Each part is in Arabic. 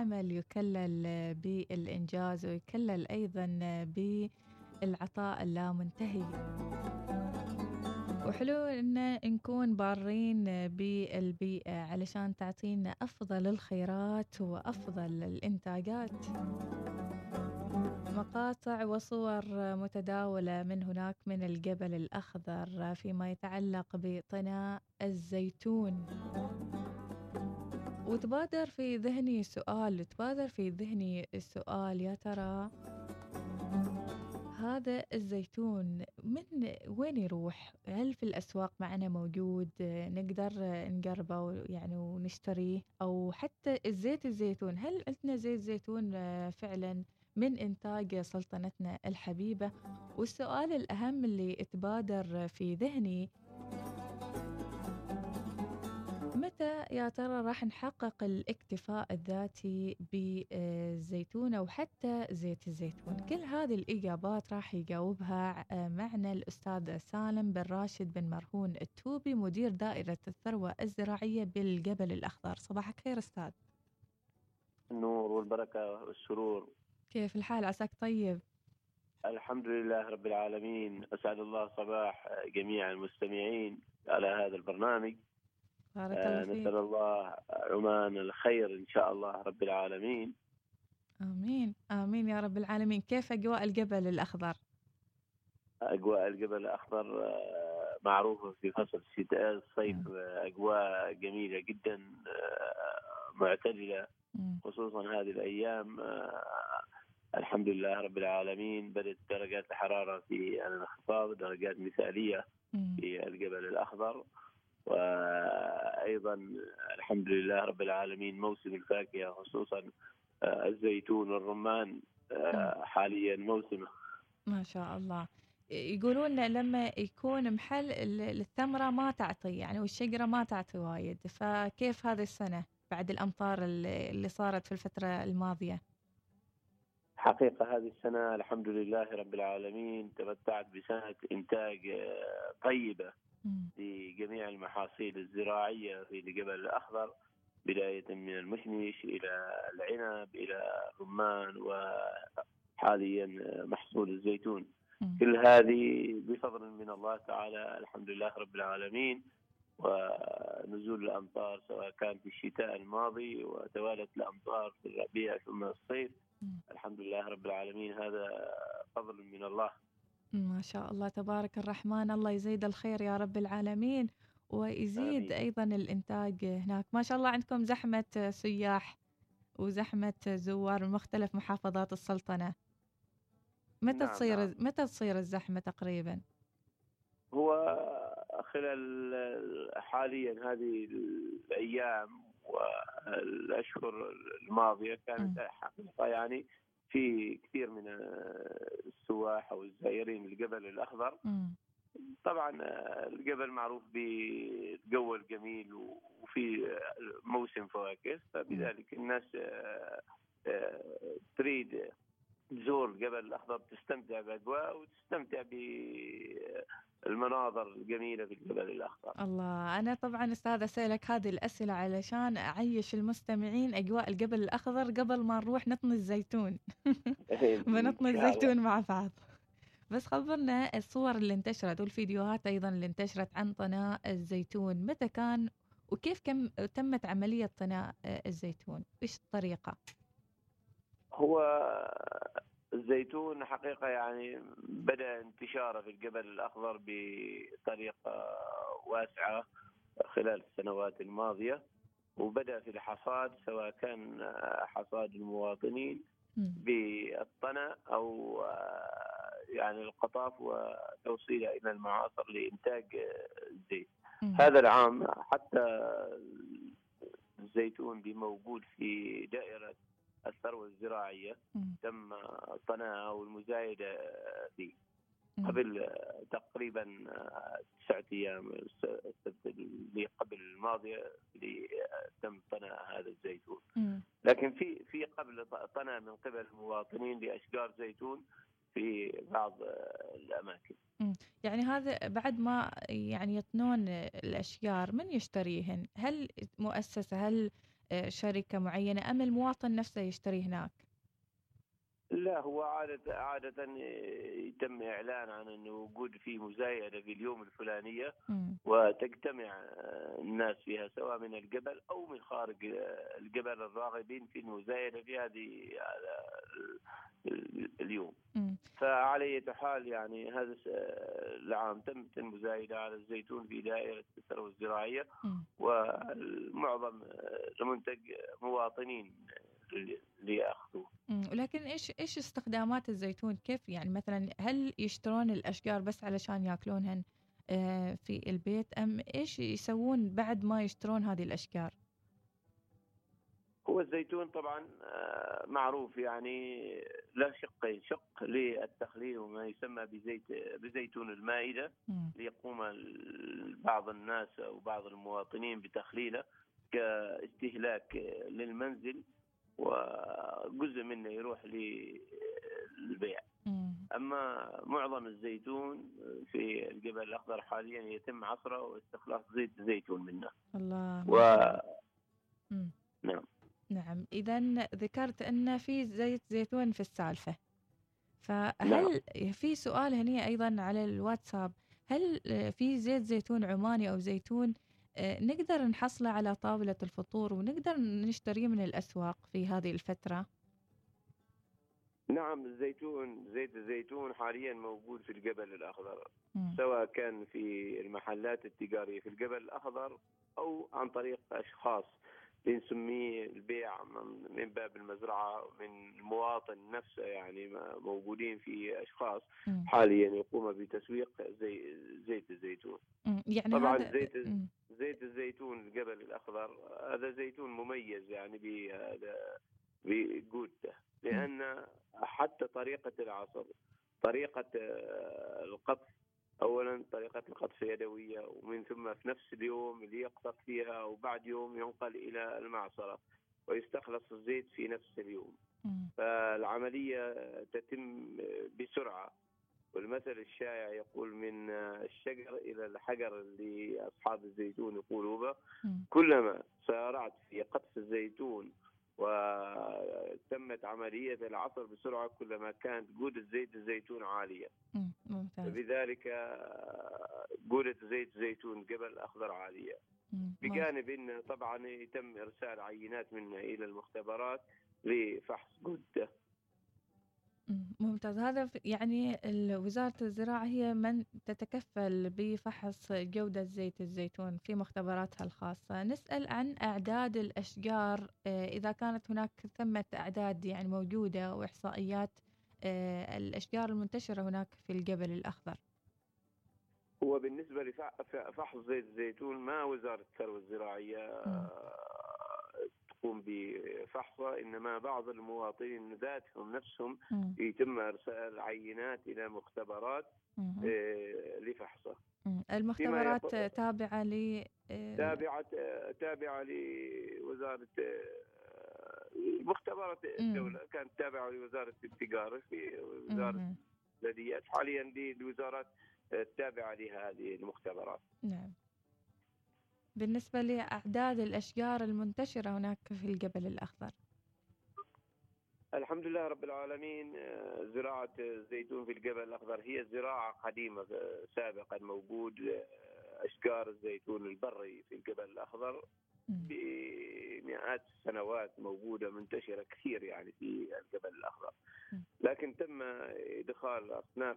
العمل يكلل بالإنجاز ويكلل أيضا بالعطاء اللامنتهي. وحلو إن نكون بارين بالبيئة علشان تعطينا أفضل الخيرات وأفضل الإنتاجات. مقاطع وصور متداولة من هناك من الجبل الأخضر فيما يتعلق بطناء الزيتون. وتبادر في ذهني سؤال تبادر في ذهني السؤال يا ترى هذا الزيتون من وين يروح؟ هل في الأسواق معنا موجود؟ نقدر نقربه يعني ونشتريه؟ أو حتى الزيت الزيتون هل عندنا زيت زيتون فعلا من إنتاج سلطنتنا الحبيبة؟ والسؤال الأهم اللي تبادر في ذهني متى يا ترى راح نحقق الاكتفاء الذاتي بالزيتون أو حتى زيت الزيتون؟ كل هذه الإجابات راح يجاوبها معنا الأستاذ سالم بن راشد بن مرهون التوبي مدير دائرة الثروة الزراعية بالجبل الأخضر. صباحك خير أستاذ. النور والبركة والسرور. كيف الحال؟ عساك طيب؟ الحمد لله رب العالمين. أسعد الله صباح جميع المستمعين على هذا البرنامج. بارك الله فيك نسأل الله عمان الخير إن شاء الله رب العالمين. آمين. آمين يا رب العالمين. كيف أجواء الجبل الأخضر؟ أجواء الجبل الأخضر معروفة في فصل الشتاء الصيف أجواء جميلة جدا معتدلة خصوصا هذه الأيام الحمد لله رب العالمين بدأت درجات الحرارة في الانخفاض درجات مثالية في الجبل الأخضر. وأيضا الحمد لله رب العالمين موسم الفاكهة خصوصا الزيتون والرمان حاليا موسمه. ما شاء الله. يقولون لما يكون محل الثمرة ما تعطي يعني والشجرة ما تعطي وايد فكيف هذه السنة بعد الأمطار اللي صارت في الفترة الماضية؟ حقيقة هذه السنة الحمد لله رب العالمين تمتعت بسنة إنتاج طيبة. لجميع المحاصيل الزراعية في الجبل الأخضر بداية من المشمش إلى العنب إلى الرمان وحاليا محصول الزيتون. كل هذه بفضل من الله تعالى الحمد لله رب العالمين ونزول الأمطار سواء كان في الشتاء الماضي وتوالت الأمطار في الربيع ثم الصيف. الحمد لله رب العالمين. هذا فضل من الله. ما شاء الله تبارك الرحمن الله يزيد الخير يا رب العالمين ويزيد آمين. أيضا الإنتاج هناك ما شاء الله عندكم زحمة سياح وزحمة زوار من مختلف محافظات السلطنة متى نعم تصير نعم. متى تصير الزحمة تقريبا؟ هو خلال حاليا هذه الأيام والأشهر الماضية كانت حقيقة يعني في كثير من السواح أو الزائرين الجبل الأخضر. طبعا الجبل معروف بالجو الجميل وفي موسم فواكه فبذلك الناس تريد تزور الجبل الأخضر تستمتع بأجواء وتستمتع بالمناظر الجميلة في الجبل الأخضر. الله أنا طبعا أستاذ اسالك هذه الأسئلة علشان أعيش المستمعين أجواء الجبل الأخضر قبل ما نروح نطني الزيتون. بنطني الزيتون مع بعض. بس خبرنا الصور اللي انتشرت والفيديوهات أيضا اللي انتشرت عن طناء الزيتون متى كان وكيف كم تمت عملية طناء الزيتون؟ إيش الطريقة؟ هو الزيتون حقيقة يعني بدأ انتشاره في الجبل الأخضر بطريقة واسعة خلال السنوات الماضية وبدأ في الحصاد سواء كان حصاد المواطنين بالطنى أو يعني القطاف وتوصيله إلى المعاصر لإنتاج الزيت. هذا العام حتى الزيتون بموجود في دائرة الثروة الزراعية مم. تم صنعها والمزايدة فيه قبل تقريبا تسعة أيام السبت اللي قبل الماضية اللي تم طناء هذا الزيتون. لكن في في قبل طناء من قبل المواطنين لأشجار زيتون في بعض الأماكن مم. يعني هذا بعد ما يعني يطنون الأشجار من يشتريهن هل مؤسسة هل شركة معينة أم المواطن نفسه يشتري هناك؟ لا هو عادة عادة يتم إعلان عن أنه وجود في مزايدة في اليوم الفلانية وتجتمع الناس فيها سواء من الجبل أو من خارج الجبل الراغبين في المزايدة في هذه اليوم. فعلى أي حال يعني هذا العام تمت المزايدة على الزيتون في دائرة الثروة الزراعية ومعظم المنتج مواطنين ليأخذوه. ولكن إيش إيش استخدامات الزيتون؟ كيف يعني مثلا هل يشترون الأشجار بس علشان يأكلونهن آه، في البيت؟ أم إيش يسوون بعد ما يشترون هذه الأشجار؟ هو الزيتون طبعا آه، معروف يعني له شقين شق للتخليل وما يسمى بزيت بزيتون المائدة. ليقوم بعض الناس أو بعض المواطنين بتخليله كاستهلاك للمنزل. وجزء منه يروح للبيع. أما معظم الزيتون في الجبل الأخضر حاليا يتم عصره واستخلاص زيت الزيتون منه. الله. و... نعم. نعم. اذا ذكرت أن في زيت زيتون في السالفة. فهل نعم. في سؤال هنا أيضا على الواتساب. هل في زيت زيتون عماني أو زيتون نقدر نحصله على طاولة الفطور ونقدر نشتريه من الأسواق في هذه الفترة نعم الزيتون زيت الزيتون حاليا موجود في الجبل الأخضر م. سواء كان في المحلات التجارية في الجبل الأخضر أو عن طريق أشخاص بنسميه البيع من باب المزرعة من المواطن نفسه يعني موجودين في أشخاص حاليا يقوم بتسويق زي زيت الزيتون. يعني طبعا زيت زيت الزيتون الجبل الأخضر هذا زيتون مميز يعني بجودته لأن حتى طريقة العصر طريقة آه، القطف اولا طريقة القطف يدوية ومن ثم في نفس اليوم اللي يقطف فيها وبعد يوم ينقل إلى المعصرة ويستخلص الزيت في نفس اليوم. فالعملية تتم بسرعة. والمثل الشائع يقول من الشجر إلى الحجر اللي أصحاب الزيتون يقولوا به كلما سارعت في قطف الزيتون وتمت عملية العصر بسرعة كلما كانت جودة زيت الزيتون عالية. ممتاز. فبذلك جودة زيت زيتون جبل أخضر عالية. بجانب أن طبعا يتم إرسال عينات منها إلى المختبرات لفحص جودته ممتاز. هذا يعني وزارة الزراعة هي من تتكفل بفحص جودة زيت الزيتون في مختبراتها الخاصة. نسأل عن أعداد الأشجار آه، إذا كانت هناك ثمة أعداد يعني موجودة وإحصائيات آه، الأشجار المنتشرة هناك في الجبل الأخضر. هو بالنسبة لفحص زيت الزيتون ما وزارة الثروة الزراعية تقوم بفحصة إنما بعض المواطنين ذاتهم نفسهم يتم إرسال عينات إلى مختبرات آه، لفحصة. المختبرات تابعة ل آه، تابعة تابعة لوزارة مختبرات الدولة. كانت تابعة لوزارة التجارة في وزارة البلديات. حاليا للوزارات التابعه لهذه المختبرات. نعم. بالنسبة لأعداد الأشجار المنتشرة هناك في الجبل الأخضر؟ الحمد لله رب العالمين زراعة الزيتون في الجبل الأخضر هي زراعة قديمة سابقا موجود أشجار الزيتون البري في الجبل الأخضر بمئات السنوات موجودة منتشرة كثير يعني في الجبل الأخضر. لكن تم إدخال أصناف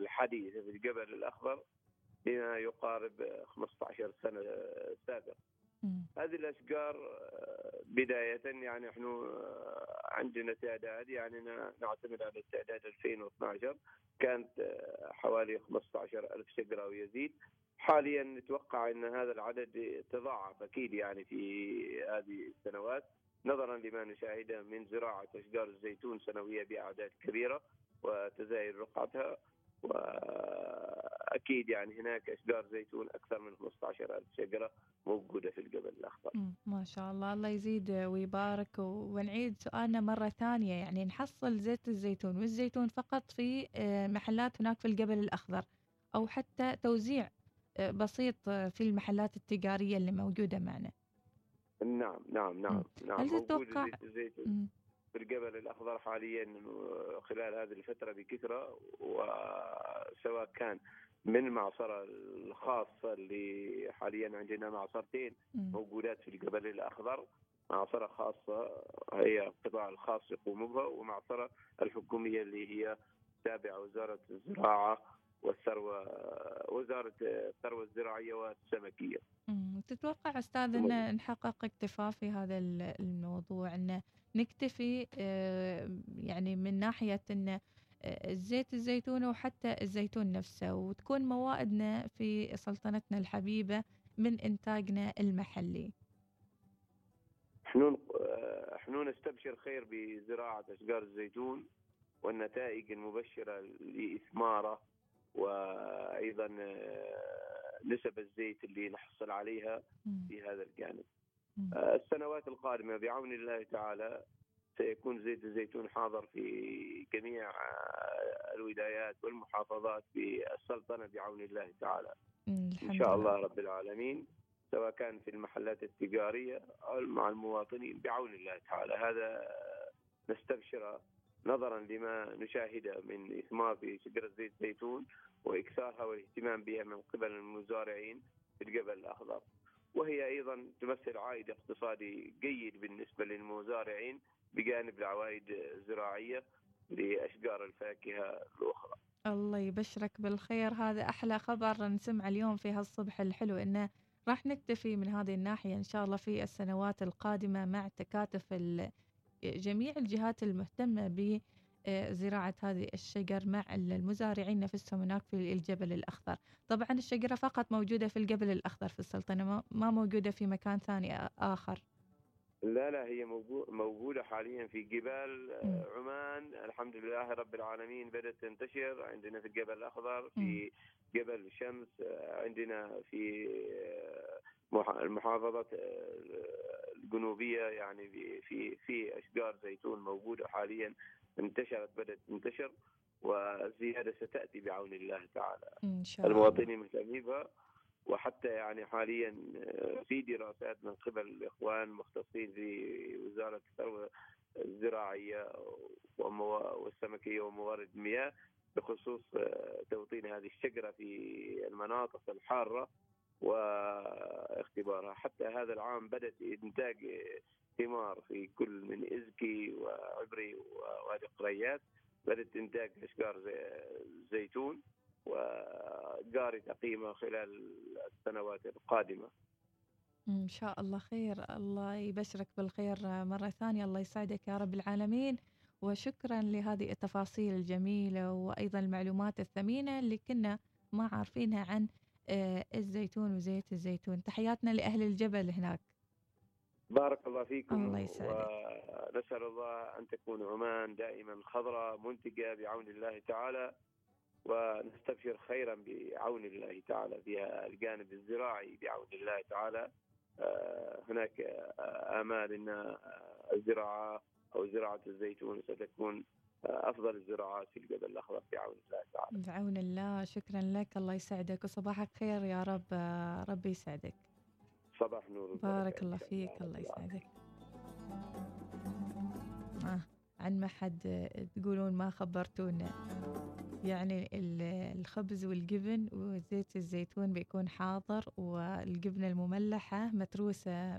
الحديثة في الجبل الأخضر بما يقارب 15 سنة سابق هذه الأشجار بداية يعني إحنا عندنا تعداد يعني نعتمد على التعداد 2012 كانت حوالي 15 ألف شجرة ويزيد. حاليا نتوقع أن هذا العدد تضاعف أكيد يعني في هذه السنوات نظرا لما نشاهده من زراعة أشجار الزيتون سنوية بأعداد كبيرة وتزايد رقعتها. واكيد يعني هناك إشجار زيتون أكثر من 15000 شجرة موجودة في الجبل الأخضر. ما شاء الله. الله يزيد ويبارك ونعيد سؤالنا مرة ثانية. يعني نحصل زيت الزيتون والزيتون فقط في آه، محلات هناك في الجبل الأخضر أو حتى توزيع آه، بسيط في المحلات التجارية اللي موجودة معنا. نعم نعم نعم نعم. هل تتوقع زيت الزيتون في الجبل الأخضر حاليا خلال هذه الفترة بكثرة وسواء كان من المعصرة الخاصة اللي حاليا عندنا معصرتين موجودات في الجبل الأخضر. معصرة خاصة هي القطاع الخاص يقوم بها ومعصرة الحكومية اللي هي تابعة وزارة الزراعة والثروة وزارة الثروة الزراعية والسمكية. تتوقع أستاذ أن نحقق اكتفاء في هذا الموضوع أن نكتفي آه، يعني من ناحية أن الزيت آه، الزيتون وحتى الزيتون نفسه وتكون موائدنا في سلطنتنا الحبيبة من إنتاجنا المحلي. إحنا إحنا نستبشر خير بزراعة أشجار الزيتون والنتائج المبشرة لإثمارة وأيضا نسب الزيت اللي نحصل عليها في هذا الجانب. السنوات القادمة بعون الله تعالى سيكون زيت الزيتون حاضر في جميع آه، الولايات والمحافظات في السلطنة بعون الله تعالى. إن شاء الله رب العالمين سواء كان في المحلات التجارية أو مع المواطنين بعون الله تعالى. هذا نستبشر نظرا لما نشاهده من إثمار في شجرة زيت الزيتون وإكثارها والاهتمام بها من قبل المزارعين في الجبل الأخضر. وهي أيضا تمثل عائد اقتصادي جيد بالنسبة للمزارعين بجانب العوائد الزراعية لأشجار الفاكهة الأخرى. الله يبشرك بالخير. هذا أحلى خبر نسمع اليوم في هالصبح الحلو إنه راح نكتفي من هذه الناحية إن شاء الله في السنوات القادمة مع تكاتف جميع الجهات المهتمة بزراعة هذه الشجر مع المزارعين نفسهم هناك في الجبل الأخضر. طبعا الشجرة فقط موجودة في الجبل الأخضر في السلطنة ما موجودة في مكان ثاني آخر. لا لا هي موجودة حاليا في جبال عمان. الحمد لله رب العالمين بدأت تنتشر. عندنا في الجبل الأخضر في جبل شمس عندنا في المحافظة الجنوبية يعني في في أشجار زيتون موجودة حاليا انتشرت بدأت تنتشر والزيادة ستأتي بعون الله تعالى. إن شاء الله. المواطنين مهتمين بها وحتى يعني حاليا آه، في دراسات من قبل الإخوان المختصين في وزارة الثروة الزراعية والسمكية وموارد المياه بخصوص آه، توطين هذه الشجرة في المناطق الحارة واختبارها. حتى هذا العام بدأت إنتاج ثمار في كل من إزكي وعبري ووادي قريات بدأت إنتاج أشجار زيتون. وجاري تقييمه خلال السنوات القادمة. إن شاء الله خير. الله يبشرك بالخير مرة ثانية. الله يسعدك يا رب العالمين. وشكرا لهذه التفاصيل الجميلة وأيضا المعلومات الثمينة اللي كنا ما عارفينها عن آه، الزيتون وزيت الزيتون. تحياتنا لأهل الجبل هناك. بارك الله فيكم. الله يسعدك. ونسأل الله أن تكون عمان دائما خضراء منتجة بعون الله تعالى. ونستبشر خيرا بعون الله تعالى في الجانب الزراعي بعون الله تعالى. آه، هناك آه، آمال أن الزراعة أو زراعة الزيتون ستكون آه، أفضل الزراعات في الجبل الأخضر بعون الله تعالى. بعون الله. شكرا لك. الله يسعدك وصباحك خير يا رب. ربي يسعدك. صباح نور. بارك الله فيك. الله يسعدك. آه. عن ما حد تقولون ما خبرتونا. يعني الخبز والجبن وزيت الزيتون بيكون حاضر والجبنة المملحة متروسة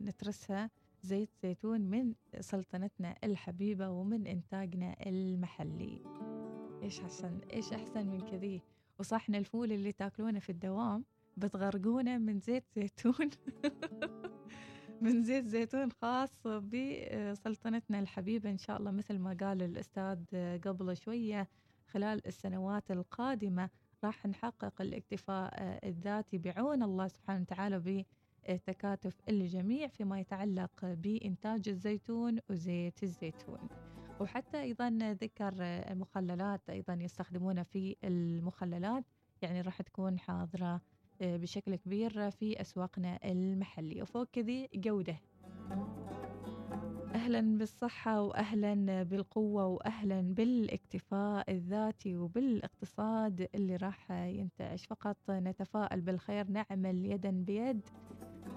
نترسها زيت زيتون من سلطنتنا الحبيبة ومن إنتاجنا المحلي. إيش أحسن إيش أحسن من كذي؟ وصحن الفول اللي تاكلونه في الدوام بتغرقونه من زيت زيتون. من زيت زيتون خاص بسلطنتنا الحبيبة إن شاء الله مثل ما قال الأستاذ قبل شوية خلال السنوات القادمة راح نحقق الاكتفاء الذاتي بعون الله سبحانه وتعالى بتكاتف الجميع فيما يتعلق بإنتاج الزيتون وزيت الزيتون. وحتى أيضا ذكر مخللات أيضا يستخدمونها في المخللات يعني راح تكون حاضرة بشكل كبير في أسواقنا المحلية. وفوق كذي جودة. أهلا بالصحة وأهلا بالقوة وأهلا بالاكتفاء الذاتي وبالاقتصاد اللي راح ينتعش. فقط نتفائل بالخير نعمل يدا بيد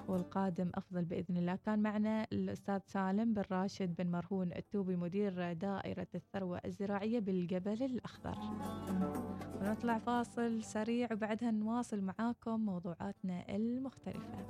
والقادم أفضل بإذن الله. كان معنا الأستاذ سالم بن راشد بن مرهون التوبي مدير دائرة الثروة الزراعية بالجبل الأخضر. ونطلع فاصل سريع وبعدها نواصل معاكم موضوعاتنا المختلفة.